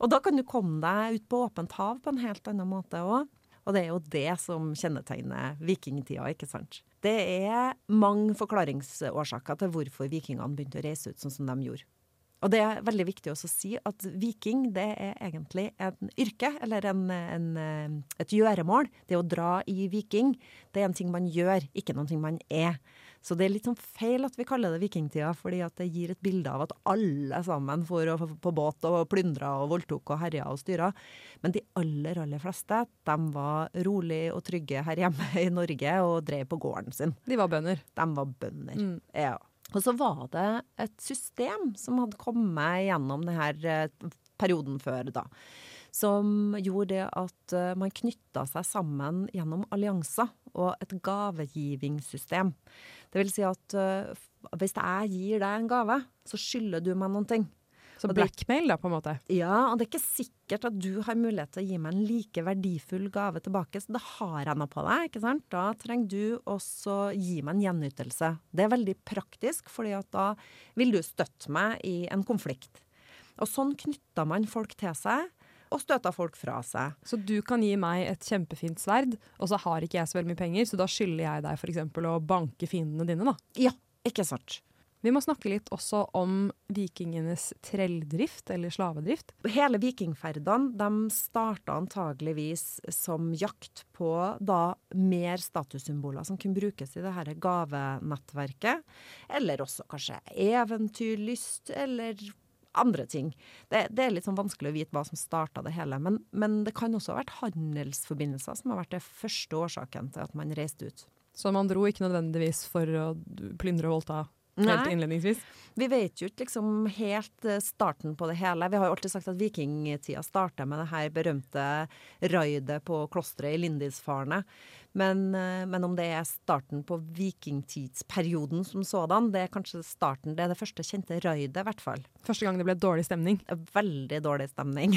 og da kan du komme deg ut på åpent hav på en helt annen måte òg. Og det er jo det som kjennetegner vikingtida, ikke sant. Det er mange forklaringsårsaker til hvorfor vikingene begynte å reise ut sånn som de gjorde. Og det er veldig viktig også å si at viking det er egentlig en yrke, eller en, en, et gjøremål. Det å dra i viking, det er en ting man gjør, ikke noen ting man er. Så det er litt sånn feil at vi kaller det vikingtida, fordi at det gir et bilde av at alle sammen får på båt og plyndra og voldtok og herja og styra. Men de aller, aller fleste, de var rolig og trygge her hjemme i Norge og drev på gården sin. De var bønder? De var bønder, mm. ja. Og så var det et system som hadde kommet gjennom denne eh, perioden før, da. Som gjorde det at eh, man knytta seg sammen gjennom allianser og et gavegivingssystem. Det vil si at uh, hvis jeg gir deg en gave, så skylder du meg noen ting. Så blackmail, da, på en måte? Ja, og det er ikke sikkert at du har mulighet til å gi meg en like verdifull gave tilbake, så da har jeg noe på deg, ikke sant. Da trenger du også gi meg en gjenytelse. Det er veldig praktisk, fordi at da vil du støtte meg i en konflikt. Og sånn knytta man folk til seg og støta folk fra seg. Så du kan gi meg et kjempefint sverd, og så har ikke jeg så veldig mye penger, så da skylder jeg deg f.eks. å banke fiendene dine, da? Ja, ikke sant. Vi må snakke litt også om vikingenes trelldrift, eller slavedrift. Hele vikingferdene de starta antageligvis som jakt på da mer statussymboler som kunne brukes i det her gavenettverket. Eller også kanskje eventyrlyst, eller andre ting. Det, det, er litt sånn vanskelig å vite hva som starta det hele. Men, men, det kan også ha vært handelsforbindelser som har vært det første årsaken til at man reiste ut. Så man dro ikke nødvendigvis for å plyndre og voldta helt innledningsvis? Vi vet jo ikke liksom helt eh, starten på det hele. Vi har jo alltid sagt at vikingtida starta med det her berømte raidet på klosteret i Lindisfarne. Men, eh, men, om det er starten på vikingtidsperioden som sådan, det er kanskje starten. Det er det første kjente raidet, i hvert fall. Første gang det ble dårlig stemning? Veldig dårlig stemning.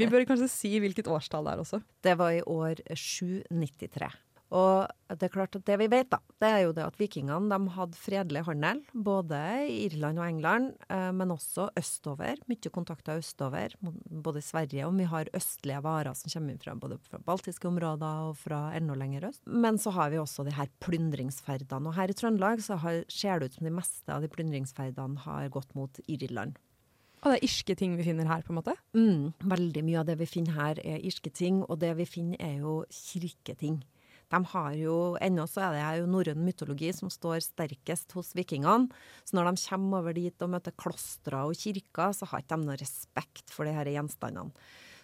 Vi bør kanskje si hvilket årstall det er også? Det var i år 793. Og det er klart at det vi vet, da, det er jo det at vikingene de hadde fredelig handel. Både i Irland og England, eh, men også østover. Mye kontakter østover, både i Sverige og vi har østlige varer som kommer fra både fra baltiske områder og fra enda lenger øst. Men så har vi også de her plyndringsferdene. Og her i Trøndelag så har, ser det ut som de meste av de plyndringsferdene har gått mot Irland. Og det er irske ting vi finner her, på en måte? Mm, veldig mye av det vi finner her er irske ting, og det vi finner er jo kirketing. De har jo, Ennå så er det jo norrøn mytologi som står sterkest hos vikingene. Så når de kommer over dit og møter klostre og kirker, så har ikke de noe respekt for de disse gjenstandene.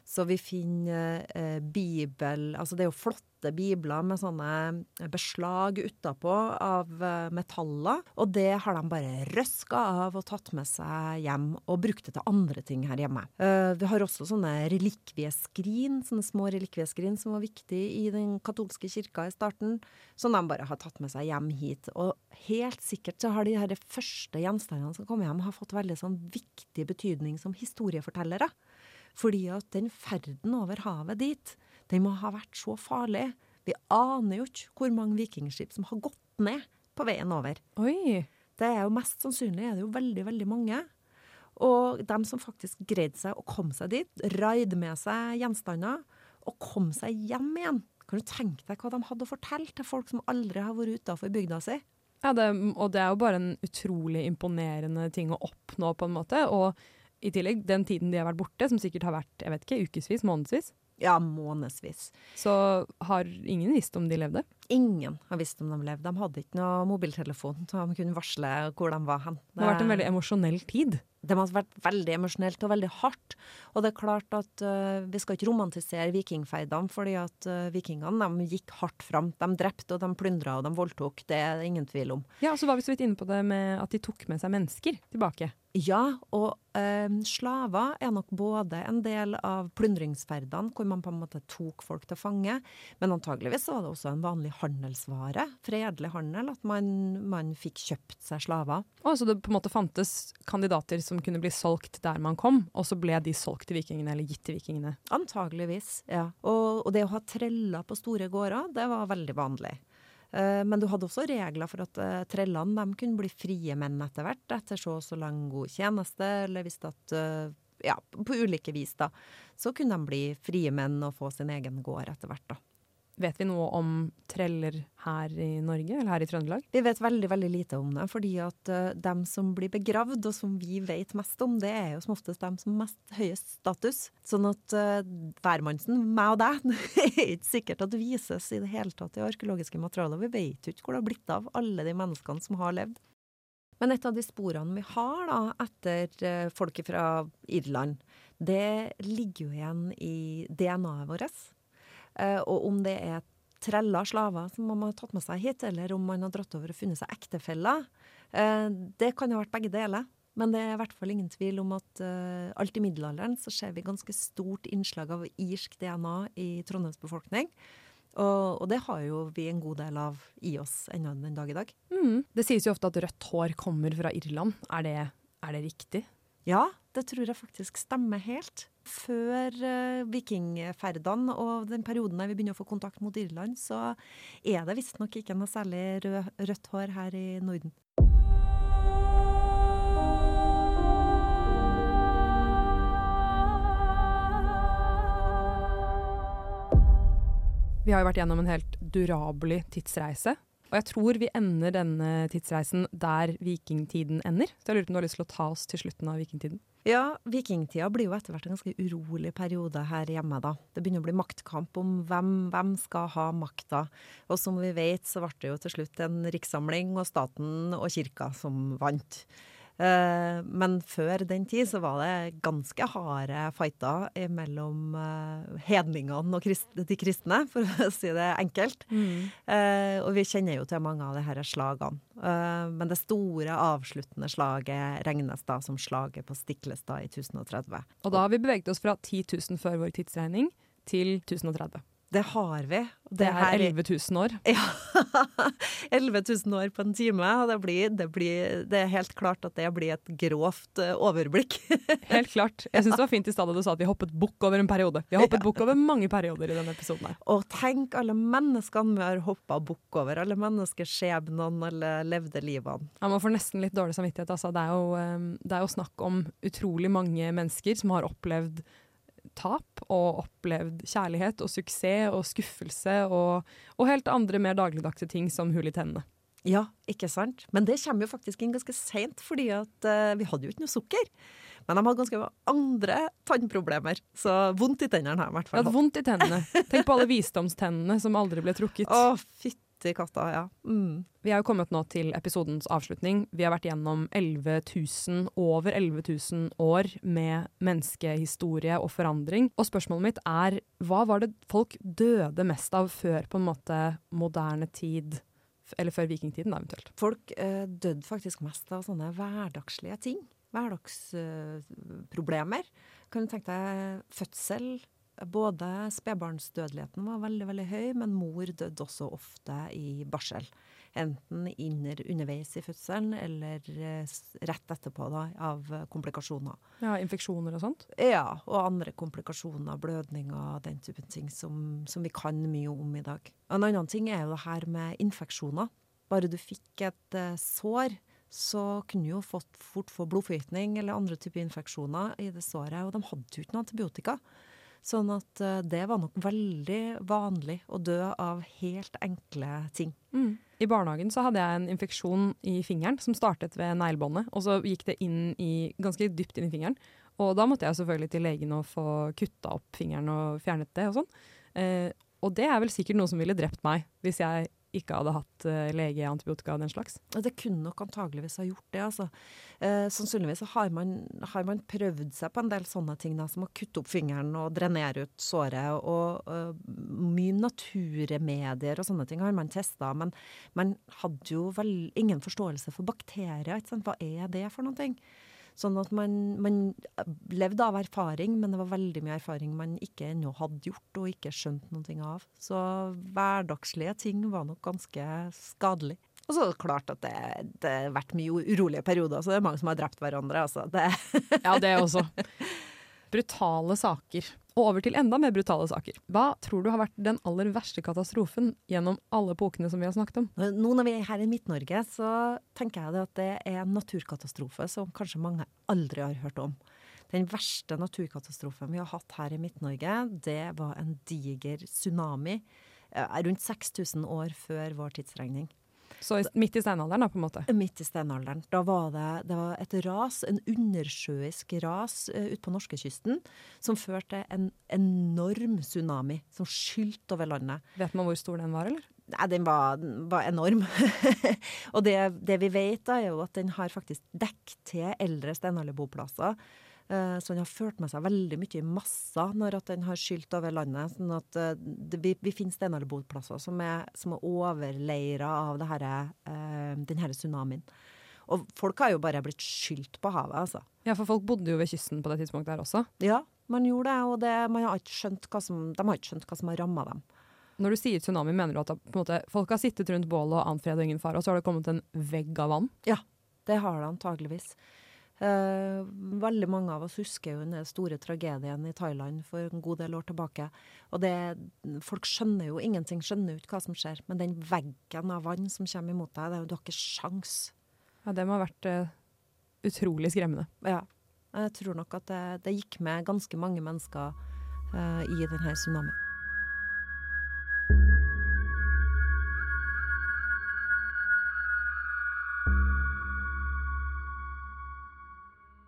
Så vi finner eh, bibel Altså det er jo flotte bibler med sånne beslag utapå av eh, metaller. Og det har de bare røska av og tatt med seg hjem, og brukt det til andre ting her hjemme. Eh, vi har også sånne relikvieskrin, sånne små relikvieskrin som var viktig i den katolske kirka i starten, som de bare har tatt med seg hjem hit. Og helt sikkert så har de her første gjenstandene som kommer hjem, har fått veldig sånn viktig betydning som historiefortellere. Fordi at den ferden over havet dit, den må ha vært så farlig. Vi aner jo ikke hvor mange vikingskip som har gått ned på veien over. Oi. Det er jo Mest sannsynlig er det jo veldig, veldig mange. Og dem som faktisk greide seg å komme seg dit, raide med seg gjenstander og kom seg hjem igjen. Kan du tenke deg hva de hadde å fortelle til folk som aldri har vært utafor bygda si? Ja, det, og det er jo bare en utrolig imponerende ting å oppnå, på en måte. Og i tillegg, den tiden de har vært borte, som sikkert har vært jeg vet ikke, ukevis, månedsvis, Ja, månedsvis. så har ingen visst om de levde. Ingen har visst om de levde. De hadde ikke noe mobiltelefon så de kunne varsle hvor de var hen. Det har vært en veldig emosjonell tid. Det har vært veldig emosjonelt og veldig hardt. Og det er klart at uh, vi skal ikke romantisere vikingferdene, fordi at uh, vikingene de gikk hardt fram. De drepte og de plyndra og de voldtok. Det er det ingen tvil om. Ja, og så var vi så vidt inne på det med at de tok med seg mennesker tilbake. Ja, og uh, slaver er nok både en del av plyndringsferdene, hvor man på en måte tok folk til fange, men antageligvis var det også en vanlig handelsvare. Fredelig handel, at man, man fikk kjøpt seg slaver. Og så det på en måte fantes kandidater som kunne bli solgt der man kom, og så ble de solgt til vikingene, eller gitt til vikingene. Antageligvis, ja. Og, og det å ha treller på store gårder, det var veldig vanlig. Eh, Men du hadde også regler for at uh, trellene de kunne bli frie menn etter hvert, etter så og så lang god tjeneste, eller hvis at eh, Ja, på ulike vis, da. Så kunne de bli frie menn og få sin egen gård etter hvert, da. Vet vi noe om treller her i Norge, eller her i Trøndelag? Vi vet veldig veldig lite om det, fordi at uh, dem som blir begravd, og som vi vet mest om, det er jo som oftest dem som har mest høyest status. Sånn at uh, meg og deg, er ikke sikkert at det vises i det hele tatt i arkeologiske materialer. Vi vet jo ikke hvor det har blitt av alle de menneskene som har levd. Men et av de sporene vi har da, etter uh, folket fra Irland, det ligger jo igjen i DNA-et vårt. Eh, og om det er treller, slaver, som man har tatt med seg hit, eller om man har dratt over og funnet seg ektefeller, eh, det kan jo ha vært begge deler. Men det er i hvert fall ingen tvil om at uh, alt i middelalderen så ser vi ganske stort innslag av irsk DNA i Trondheims befolkning. Og, og det har jo vi en god del av i oss ennå den dag i dag. Mm. Det sies jo ofte at rødt hår kommer fra Irland. Er det, er det riktig? Ja, det tror jeg faktisk stemmer helt. Før uh, vikingferdene og den perioden der vi begynner å få kontakt mot Irland, så er det visstnok ikke noe særlig rød, rødt hår her i Norden. Vi har jo vært gjennom en helt durabelig tidsreise. Og jeg tror vi ender denne tidsreisen der vikingtiden ender. Så jeg lurer på om du har lyst til å ta oss til slutten av vikingtiden? Ja, vikingtida blir jo etter hvert en ganske urolig periode her hjemme, da. Det begynner å bli maktkamp om hvem, hvem skal ha makta. Og som vi vet, så ble det jo til slutt en rikssamling og staten og kirka som vant. Eh, men før den tid så var det ganske harde fighter mellom eh, hedningene og de kristne, for å si det enkelt. Mm. Eh, og vi kjenner jo til mange av de her slagene. Eh, men det store avsluttende slaget regnes da som slaget på Stiklestad i 1030. Og da har vi beveget oss fra 10 000 før vår tidsregning til 1030. Det har vi. Det, er 11 000 år. Ja. 11 000 år på en time. Og det, blir, det, blir, det er helt klart at det blir et grovt eh, overblikk. Helt klart. Jeg syns det var fint i stad da du sa at vi hoppet bukk over en periode. Vi har hoppet bukk over mange perioder i denne episoden her. Og tenk alle menneskene vi har hoppa bukk over. Alle menneskeskjebnene, alle levde livene. Ja, Man får nesten litt dårlig samvittighet. Altså. Det, er jo, eh, det er jo snakk om utrolig mange mennesker som har opplevd tap og opplevd kjærlighet og suksess og skuffelse og, og helt andre mer dagligdagse ting som hull i tennene. Ja, ikke sant? Men det kommer jo faktisk inn ganske seint, fordi at uh, vi hadde jo ikke noe sukker. Men de hadde ganske andre tannproblemer, så vondt i tennene har jeg i hvert fall Ja, vondt i tennene. Tenk på alle visdomstennene som aldri ble trukket. Å, fytti katta, ja. Mm. Vi har jo kommet nå til episodens avslutning. Vi har vært gjennom 11 000, over 11 000 år med menneskehistorie og forandring. Og spørsmålet mitt er hva var det folk døde mest av før på en måte moderne tid? Eller før vikingtiden, da, eventuelt. Folk eh, døde faktisk mest av sånne hverdagslige ting. Hverdagsproblemer. kan du tenke deg fødsel? Både spedbarnsdødeligheten var veldig veldig høy, men mor døde også ofte i barsel. Enten inner, underveis i fødselen eller eh, rett etterpå da, av komplikasjoner. Ja, Infeksjoner og sånt. Ja, og andre komplikasjoner, blødninger, den typen ting som, som vi kan mye om i dag. En annen ting er jo det her med infeksjoner. Bare du fikk et eh, sår, så kunne du jo fått, fort få blodforgiftning eller andre typer infeksjoner i det såret, og de hadde jo ikke noe antibiotika. Sånn at eh, det var nok veldig vanlig å dø av helt enkle ting. Mm. I barnehagen så hadde jeg en infeksjon i fingeren som startet ved neglebåndet, og så gikk det inn i, ganske dypt inn i fingeren. Og da måtte jeg selvfølgelig til legen og få kutta opp fingeren og fjernet det og sånn. Eh, og det er vel sikkert noe som ville drept meg, hvis jeg ikke hadde hatt uh, lege, antibiotika og den slags. Det kunne nok antageligvis ha gjort det. altså. Eh, sannsynligvis har man, har man, prøvd seg på en del sånne ting, da, som å kutte opp fingeren og drenere ut såret. Og uh, mye naturmedier og sånne ting har man testa, men man hadde jo vel ingen forståelse for bakterier. ikke sant? Hva er det for noe? Sånn at man, man, levde av erfaring, men det var veldig mye erfaring man ikke ennå hadde gjort og ikke skjønt noe av. Så hverdagslige ting var nok ganske skadelig. Og så er det klart at det, det har vært mye urolige perioder, så det er mange som har drept hverandre. Altså. Det. ja, det også. Brutale saker. Og over til enda mer brutale saker. Hva tror du har vært den aller verste katastrofen gjennom alle epokene som vi har snakket om? Nå når vi er her i Midt-Norge, så tenker jeg at det er en naturkatastrofe som kanskje mange aldri har hørt om. Den verste naturkatastrofen vi har hatt her i Midt-Norge, det var en diger tsunami eh, rundt 6000 år før vår tidsregning. Så midt i steinalderen, da, på en måte? Midt i steinalderen. Da var det, det var et ras, en undersjøisk ras uh, ute på norskekysten, som førte til en enorm tsunami som skylte over landet. Vet man hvor stor den var, eller? Nei, den var, var enorm. og det, det, vi vet, da, er jo at den har faktisk dekket til eldre steinalderboplasser. Eh, så den har ført med seg veldig mye masser når at den har skylt over landet. sånn at uh, det, vi, vi finner steinalderboplasser som er, som er overleira av det her, uh, tsunamien. Og folk har jo bare blitt skylt på havet, altså. Ja, for folk bodde jo ved kysten på det tidspunktet her også? Ja, man gjorde det, og det, man har ikke skjønt hva som, de har ikke skjønt hva som har ramma dem. Når du sier tsunami, mener du at måte, folk har sittet rundt bålet og ant fred og ingen fare, og så har det kommet en vegg av vann? Ja, det har det antageligvis. Uh, veldig mange av oss husker jo den store tragedien i Thailand for en god del år tilbake. Og det, folk skjønner jo ingenting, skjønner jo ikke hva som skjer. Men den veggen av vann som kommer imot deg, det er jo, du har ikke sjans. Ja, det må ha vært uh, utrolig skremmende. Ja. Jeg tror nok at det, det gikk med ganske mange mennesker uh, i denne tsunamien.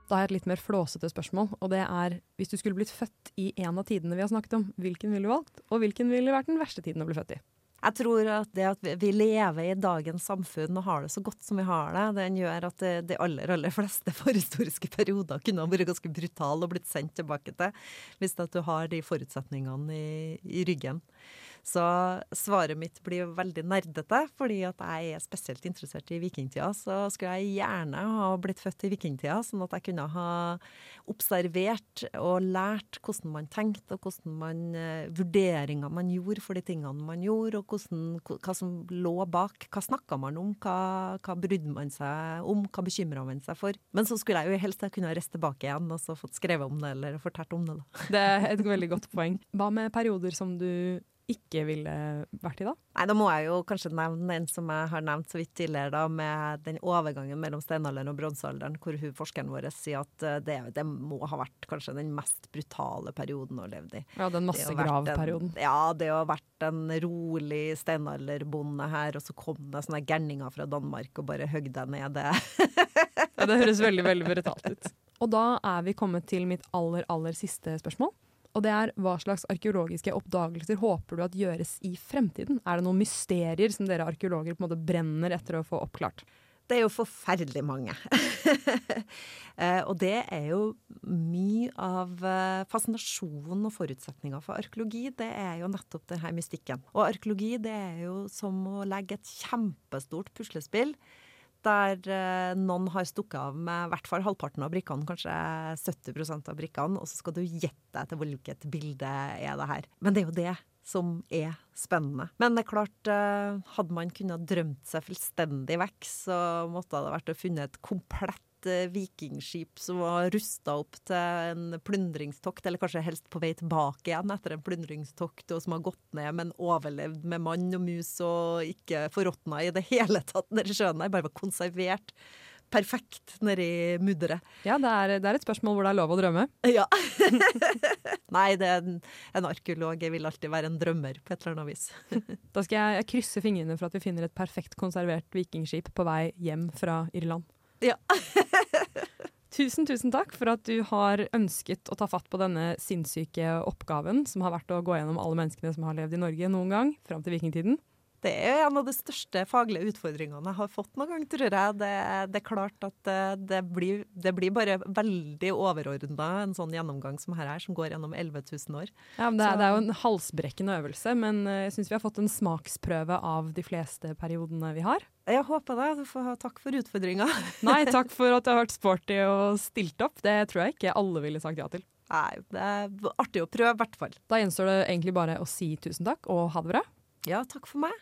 Da har jeg et litt mer flåsete spørsmål, og det er hvis du skulle blitt født i en av tidene vi har snakket om, hvilken ville du valgt, og hvilken ville vært den verste tiden å bli født i? Jeg tror at det at vi lever i dagens samfunn og har det så godt som vi har det, den gjør at de aller, aller fleste forhistoriske perioder kunne ha vært ganske brutale og blitt sendt tilbake til, hvis at du har de forutsetningene i, i ryggen. Så svaret mitt blir veldig nerdete, fordi at jeg er spesielt interessert i vikingtida. Så skulle jeg gjerne ha blitt født i vikingtida, sånn at jeg kunne ha observert og lært hvordan man tenkte, og hvordan man, uh, vurderinger man gjorde for de tingene man gjorde, og hvordan, hva som lå bak. Hva snakka man om, hva, hva brydde man seg om, hva bekymra man seg for. Men så skulle jeg jo helst kunne reist tilbake igjen og så fått skrevet om det eller fortalt om det. Da. Det er et veldig godt poeng. Hva med perioder som du ikke ville vært i da? Nei, Da må jeg jo kanskje nevne den som jeg har nevnt så vidt tidligere, da, med den overgangen mellom steinalderen og bronsealderen, hvor hun, forskeren vår sier at eh, det, det, må ha vært kanskje den mest brutale perioden å leve i. Ja, den massegravperioden. Ja, det har vært en rolig steinalderbonde her, og så kom det sånne gærninger fra Danmark og bare høgg deg ned. Det. ja, det høres veldig, veldig brutalt ut. Og da er vi kommet til mitt aller, aller siste spørsmål. Og det er hva slags arkeologiske oppdagelser håper du at gjøres i fremtiden? Er det noen mysterier som dere arkeologer på en måte brenner etter å få oppklart? Det er jo forferdelig mange. eh, og det er jo mye av eh, fascinasjonen og forutsetninga for arkeologi. Det er jo nettopp denne mystikken. Og arkeologi det er jo som å legge et kjempestort puslespill der eh, noen har stukket av med i hvert fall halvparten av brikkene, kanskje 70% av brikkene, og så skal du gjette deg til hvilket bilde er det her. Men det er jo det som er spennende. Men det er klart, eh, hadde man kunnet drømt seg fullstendig vekk, så måtte det vært å funnet et komplett Eh, vikingskip som var rusta opp til en plyndringstokt, eller kanskje helst på vei tilbake igjen etter en plyndringstokt, og som har gått ned, men overlevd med mann og mus og ikke forråtna i det hele tatt nedi sjøen der, bare var konservert perfekt nedi mudderet. Ja, det er, det er, et spørsmål hvor det er lov å drømme. Ja. Nei, det er en, en arkeolog jeg vil alltid være en drømmer på et eller annet vis. da skal jeg, jeg krysse fingrene for at vi finner et perfekt konservert vikingskip på vei hjem fra Irland. Ja. Tusen, tusen takk for at du har ønsket å ta fatt på denne sinnssyke oppgaven som har vært å gå gjennom alle menneskene som har levd i Norge noen gang, fram til vikingtiden. Det er en av de største faglige utfordringene jeg har fått noen gang, tror jeg. Det, det er klart at det, det, blir, det, blir, bare veldig overordna, en sånn gjennomgang som her er, som går gjennom 11 000 år. Ja, det, er, det er jo en halsbrekkende øvelse, men eh, jeg syns vi har fått en smaksprøve av de fleste periodene vi har. Jeg håper det. Du får ha takk for utfordringa. Nei, takk for at du har vært sporty og stilt opp. Det tror jeg ikke alle ville sagt ja til. Nei, det er artig å prøve, i hvert fall. Da gjenstår det egentlig bare å si tusen takk og ha det bra. Ja, takk for meg.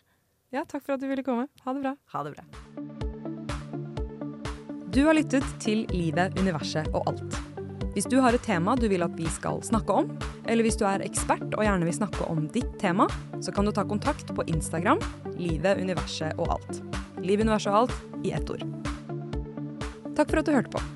Ja, takk for at du ville komme. Ha det bra. Ha det bra. Du har lyttet til Livet, universet og alt. Hvis du har et tema du vil at vi skal snakke om, eller hvis du er ekspert og gjerne vil snakke om ditt tema, så kan du ta kontakt på Instagram Livet, universet og alt. Liv, universet og alt i ett ord. Takk for at du hørte på.